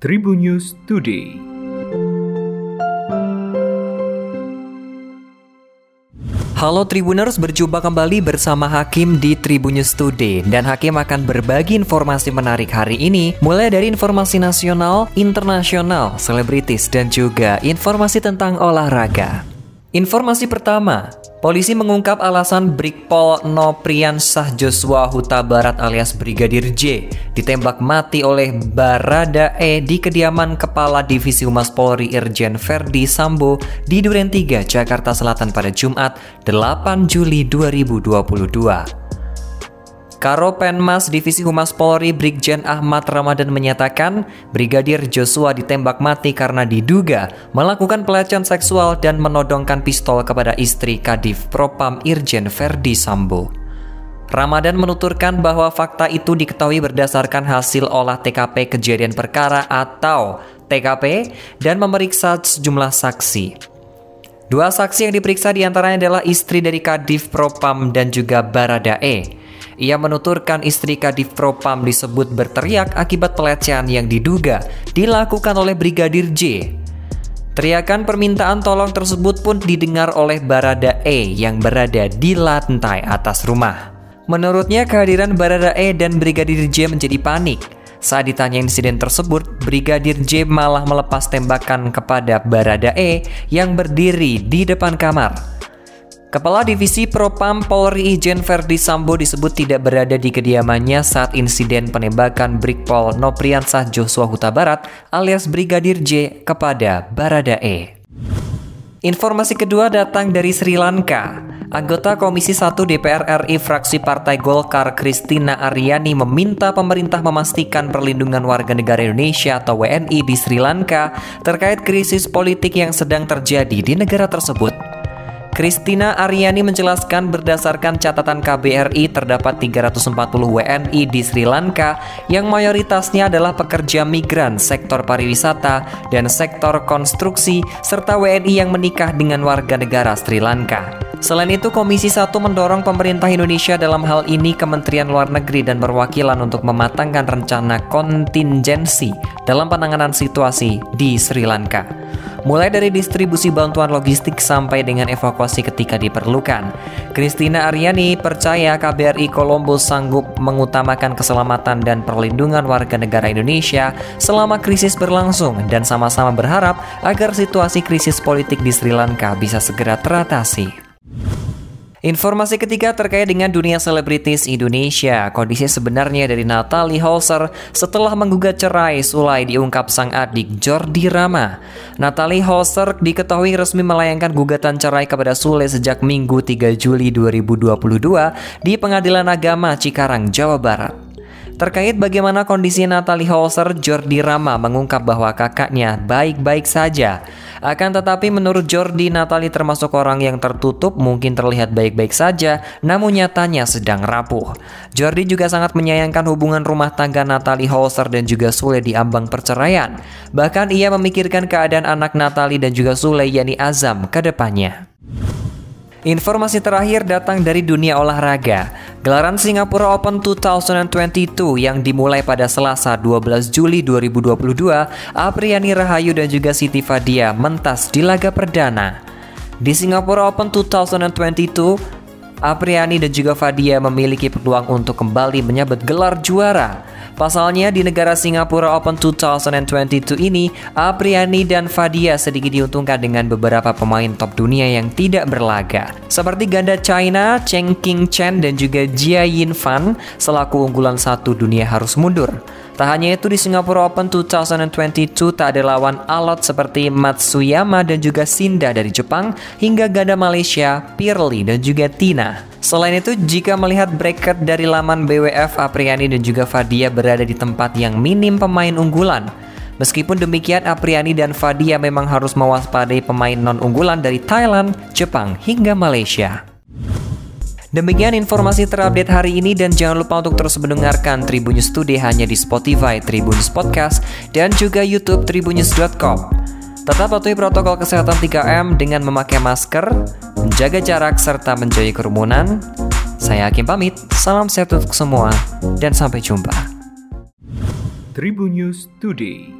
Tribun News Today. Halo Tribuners, berjumpa kembali bersama Hakim di Tribun News Today dan Hakim akan berbagi informasi menarik hari ini mulai dari informasi nasional, internasional, selebritis dan juga informasi tentang olahraga. Informasi pertama, polisi mengungkap alasan Brigpol Nopriansah Joshua Huta Barat alias Brigadir J ditembak mati oleh Barada E di kediaman Kepala Divisi Humas Polri Irjen Verdi Sambo di Duren 3, Jakarta Selatan pada Jumat 8 Juli 2022. Karo Penmas Divisi Humas Polri Brigjen Ahmad Ramadan menyatakan Brigadir Joshua ditembak mati karena diduga melakukan pelecehan seksual dan menodongkan pistol kepada istri Kadif Propam Irjen Verdi Sambo. Ramadan menuturkan bahwa fakta itu diketahui berdasarkan hasil olah TKP kejadian perkara atau TKP dan memeriksa sejumlah saksi. Dua saksi yang diperiksa di antaranya adalah istri dari Kadif Propam dan juga Baradae. Ia menuturkan istri Kadif Propam disebut berteriak akibat pelecehan yang diduga dilakukan oleh Brigadir J. Teriakan permintaan tolong tersebut pun didengar oleh Barada E yang berada di lantai atas rumah. Menurutnya kehadiran Barada E dan Brigadir J menjadi panik. Saat ditanya insiden tersebut, Brigadir J malah melepas tembakan kepada Barada E yang berdiri di depan kamar. Kepala Divisi Propam Polri Ijen Verdi Sambo disebut tidak berada di kediamannya saat insiden penembakan Brigpol Nopriansah Joshua Huta Barat alias Brigadir J kepada Baradae. Informasi kedua datang dari Sri Lanka. Anggota Komisi 1 DPR RI fraksi Partai Golkar Kristina Aryani meminta pemerintah memastikan perlindungan warga negara Indonesia atau WNI di Sri Lanka terkait krisis politik yang sedang terjadi di negara tersebut. Kristina Aryani menjelaskan berdasarkan catatan KBRI terdapat 340 WNI di Sri Lanka yang mayoritasnya adalah pekerja migran sektor pariwisata dan sektor konstruksi serta WNI yang menikah dengan warga negara Sri Lanka. Selain itu, Komisi 1 mendorong pemerintah Indonesia dalam hal ini Kementerian Luar Negeri dan perwakilan untuk mematangkan rencana kontingensi dalam penanganan situasi di Sri Lanka mulai dari distribusi bantuan logistik sampai dengan evakuasi ketika diperlukan. Kristina Aryani percaya KBRI Kolombo sanggup mengutamakan keselamatan dan perlindungan warga negara Indonesia selama krisis berlangsung dan sama-sama berharap agar situasi krisis politik di Sri Lanka bisa segera teratasi. Informasi ketiga terkait dengan dunia selebritis Indonesia. Kondisi sebenarnya dari Natalie Holzer setelah menggugat cerai Sulai diungkap sang adik Jordi Rama. Natalie Holzer diketahui resmi melayangkan gugatan cerai kepada Sule sejak Minggu 3 Juli 2022 di Pengadilan Agama Cikarang, Jawa Barat. Terkait bagaimana kondisi Natalie Holzer, Jordi Rama mengungkap bahwa kakaknya baik-baik saja. Akan tetapi menurut Jordi, Natalie termasuk orang yang tertutup, mungkin terlihat baik-baik saja, namun nyatanya sedang rapuh. Jordi juga sangat menyayangkan hubungan rumah tangga Natalie Holzer dan juga Sule di ambang perceraian. Bahkan ia memikirkan keadaan anak Natalie dan juga Sule yakni Azam ke depannya. Informasi terakhir datang dari dunia olahraga. Gelaran Singapura Open 2022 yang dimulai pada Selasa 12 Juli 2022, Apriani Rahayu dan juga Siti Fadia mentas di laga perdana. Di Singapura Open 2022, Apriani dan juga Fadia memiliki peluang untuk kembali menyabet gelar juara. Pasalnya di negara Singapura Open 2022 ini, Apriani dan Fadia sedikit diuntungkan dengan beberapa pemain top dunia yang tidak berlaga. Seperti ganda China, Cheng King Chen dan juga Jia Yin Fan selaku unggulan satu dunia harus mundur. Tak hanya itu di Singapura Open 2022 tak ada lawan alot seperti Matsuyama dan juga Sinda dari Jepang hingga ganda Malaysia, Pirli dan juga Tina. Selain itu, jika melihat bracket dari laman BWF, Apriani dan juga Fadia berada di tempat yang minim pemain unggulan. Meskipun demikian, Apriani dan Fadia memang harus mewaspadai pemain non-unggulan dari Thailand, Jepang, hingga Malaysia. Demikian informasi terupdate hari ini dan jangan lupa untuk terus mendengarkan Tribunnews Today hanya di Spotify, Tribunnews Podcast, dan juga YouTube tribunnews.com. Tetap patuhi protokol kesehatan 3M dengan memakai masker, menjaga jarak, serta menjauhi kerumunan. Saya Hakim pamit, salam sehat untuk semua, dan sampai jumpa. Tribun News Today